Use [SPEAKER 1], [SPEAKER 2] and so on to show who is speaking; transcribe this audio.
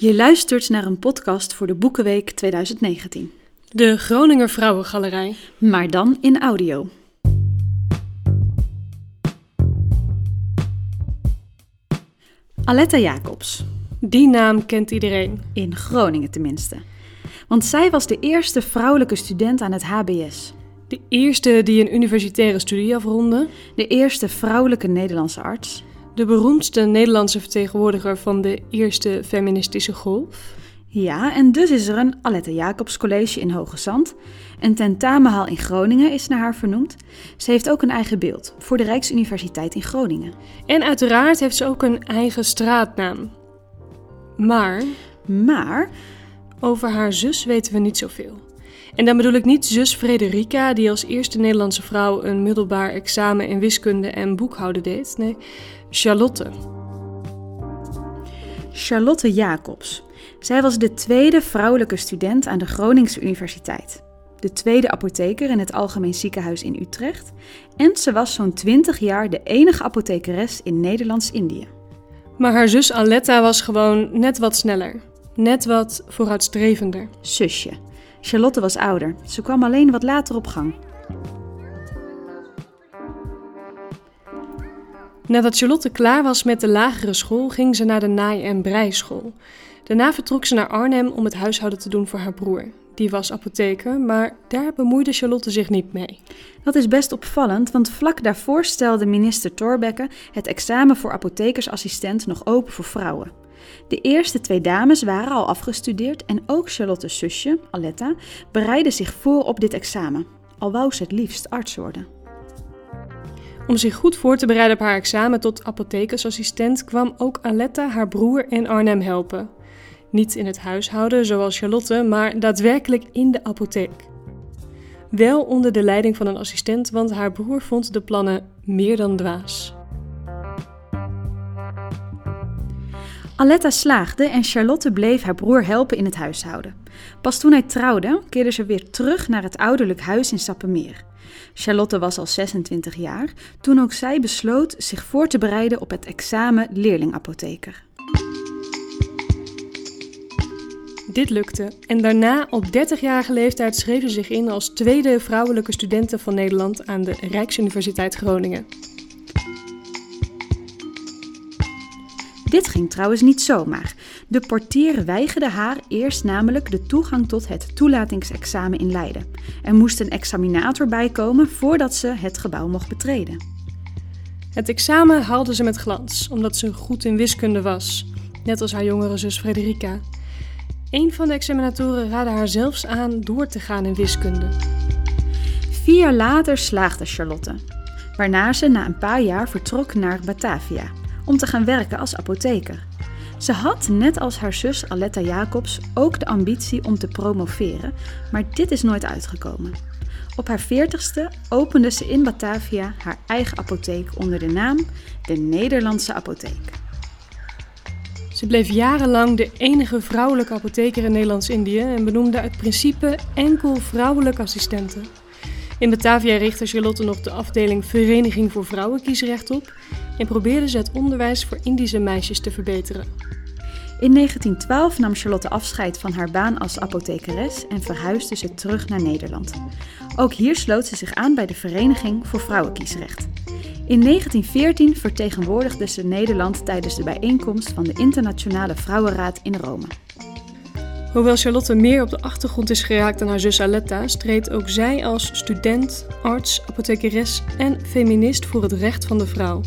[SPEAKER 1] Je luistert naar een podcast voor de Boekenweek 2019.
[SPEAKER 2] De Groninger Vrouwengalerij.
[SPEAKER 1] Maar dan in audio. Aletta Jacobs.
[SPEAKER 2] Die naam kent iedereen.
[SPEAKER 1] In Groningen tenminste. Want zij was de eerste vrouwelijke student aan het HBS.
[SPEAKER 2] De eerste die een universitaire studie afronde.
[SPEAKER 1] De eerste vrouwelijke Nederlandse arts.
[SPEAKER 2] De beroemdste Nederlandse vertegenwoordiger van de eerste feministische golf.
[SPEAKER 1] Ja, en dus is er een Aletta Jacobs College in Hoge Zand. Een tentamenhal in Groningen is naar haar vernoemd. Ze heeft ook een eigen beeld voor de Rijksuniversiteit in Groningen.
[SPEAKER 2] En uiteraard heeft ze ook een eigen straatnaam. Maar.
[SPEAKER 1] Maar.
[SPEAKER 2] Over haar zus weten we niet zoveel. En dan bedoel ik niet zus Frederica, die als eerste Nederlandse vrouw een middelbaar examen in wiskunde en boekhouden deed. Nee, Charlotte.
[SPEAKER 1] Charlotte Jacobs. Zij was de tweede vrouwelijke student aan de Groningse Universiteit. De tweede apotheker in het Algemeen Ziekenhuis in Utrecht. En ze was zo'n 20 jaar de enige apothekeres in Nederlands-Indië.
[SPEAKER 2] Maar haar zus Aletta was gewoon net wat sneller. Net wat vooruitstrevender.
[SPEAKER 1] Zusje. Charlotte was ouder. Ze kwam alleen wat later op gang.
[SPEAKER 2] Nadat Charlotte klaar was met de lagere school, ging ze naar de naai- en breischool. Daarna vertrok ze naar Arnhem om het huishouden te doen voor haar broer. Die was apotheker, maar daar bemoeide Charlotte zich niet mee.
[SPEAKER 1] Dat is best opvallend, want vlak daarvoor stelde minister Thorbecke het examen voor apothekersassistent nog open voor vrouwen. De eerste twee dames waren al afgestudeerd en ook Charlotte's zusje, Aletta, bereidde zich voor op dit examen, al wou ze het liefst arts worden.
[SPEAKER 2] Om zich goed voor te bereiden op haar examen tot apothekersassistent kwam ook Aletta haar broer in Arnhem helpen. Niet in het huishouden zoals Charlotte, maar daadwerkelijk in de apotheek. Wel onder de leiding van een assistent, want haar broer vond de plannen meer dan dwaas.
[SPEAKER 1] Aletta slaagde en Charlotte bleef haar broer helpen in het huishouden. Pas toen hij trouwde, keerde ze weer terug naar het ouderlijk huis in Sappemeer. Charlotte was al 26 jaar toen ook zij besloot zich voor te bereiden op het examen leerlingapotheker.
[SPEAKER 2] Dit lukte en daarna op 30-jarige leeftijd schreef ze zich in als tweede vrouwelijke studente van Nederland aan de Rijksuniversiteit Groningen.
[SPEAKER 1] Dit ging trouwens niet zomaar. De portier weigerde haar eerst namelijk de toegang tot het toelatingsexamen in Leiden. Er moest een examinator bijkomen voordat ze het gebouw mocht betreden.
[SPEAKER 2] Het examen haalde ze met glans, omdat ze goed in wiskunde was, net als haar jongere zus Frederica. Een van de examinatoren raadde haar zelfs aan door te gaan in wiskunde.
[SPEAKER 1] Vier jaar later slaagde Charlotte, waarna ze na een paar jaar vertrok naar Batavia om te gaan werken als apotheker. Ze had, net als haar zus Aletta Jacobs, ook de ambitie om te promoveren, maar dit is nooit uitgekomen. Op haar veertigste opende ze in Batavia haar eigen apotheek onder de naam de Nederlandse Apotheek.
[SPEAKER 2] Ze bleef jarenlang de enige vrouwelijke apotheker in Nederlands-Indië en benoemde uit principe enkel vrouwelijke assistenten. In Batavia richtte Charlotte nog de afdeling Vereniging voor Vrouwenkiesrecht op en probeerde ze het onderwijs voor Indische meisjes te verbeteren.
[SPEAKER 1] In 1912 nam Charlotte afscheid van haar baan als apothekeres en verhuisde ze terug naar Nederland. Ook hier sloot ze zich aan bij de Vereniging voor Vrouwenkiesrecht. In 1914 vertegenwoordigde ze Nederland tijdens de bijeenkomst van de Internationale Vrouwenraad in Rome.
[SPEAKER 2] Hoewel Charlotte meer op de achtergrond is geraakt dan haar zus Aletta, streed ook zij als student, arts, apothekeres en feminist voor het recht van de vrouw.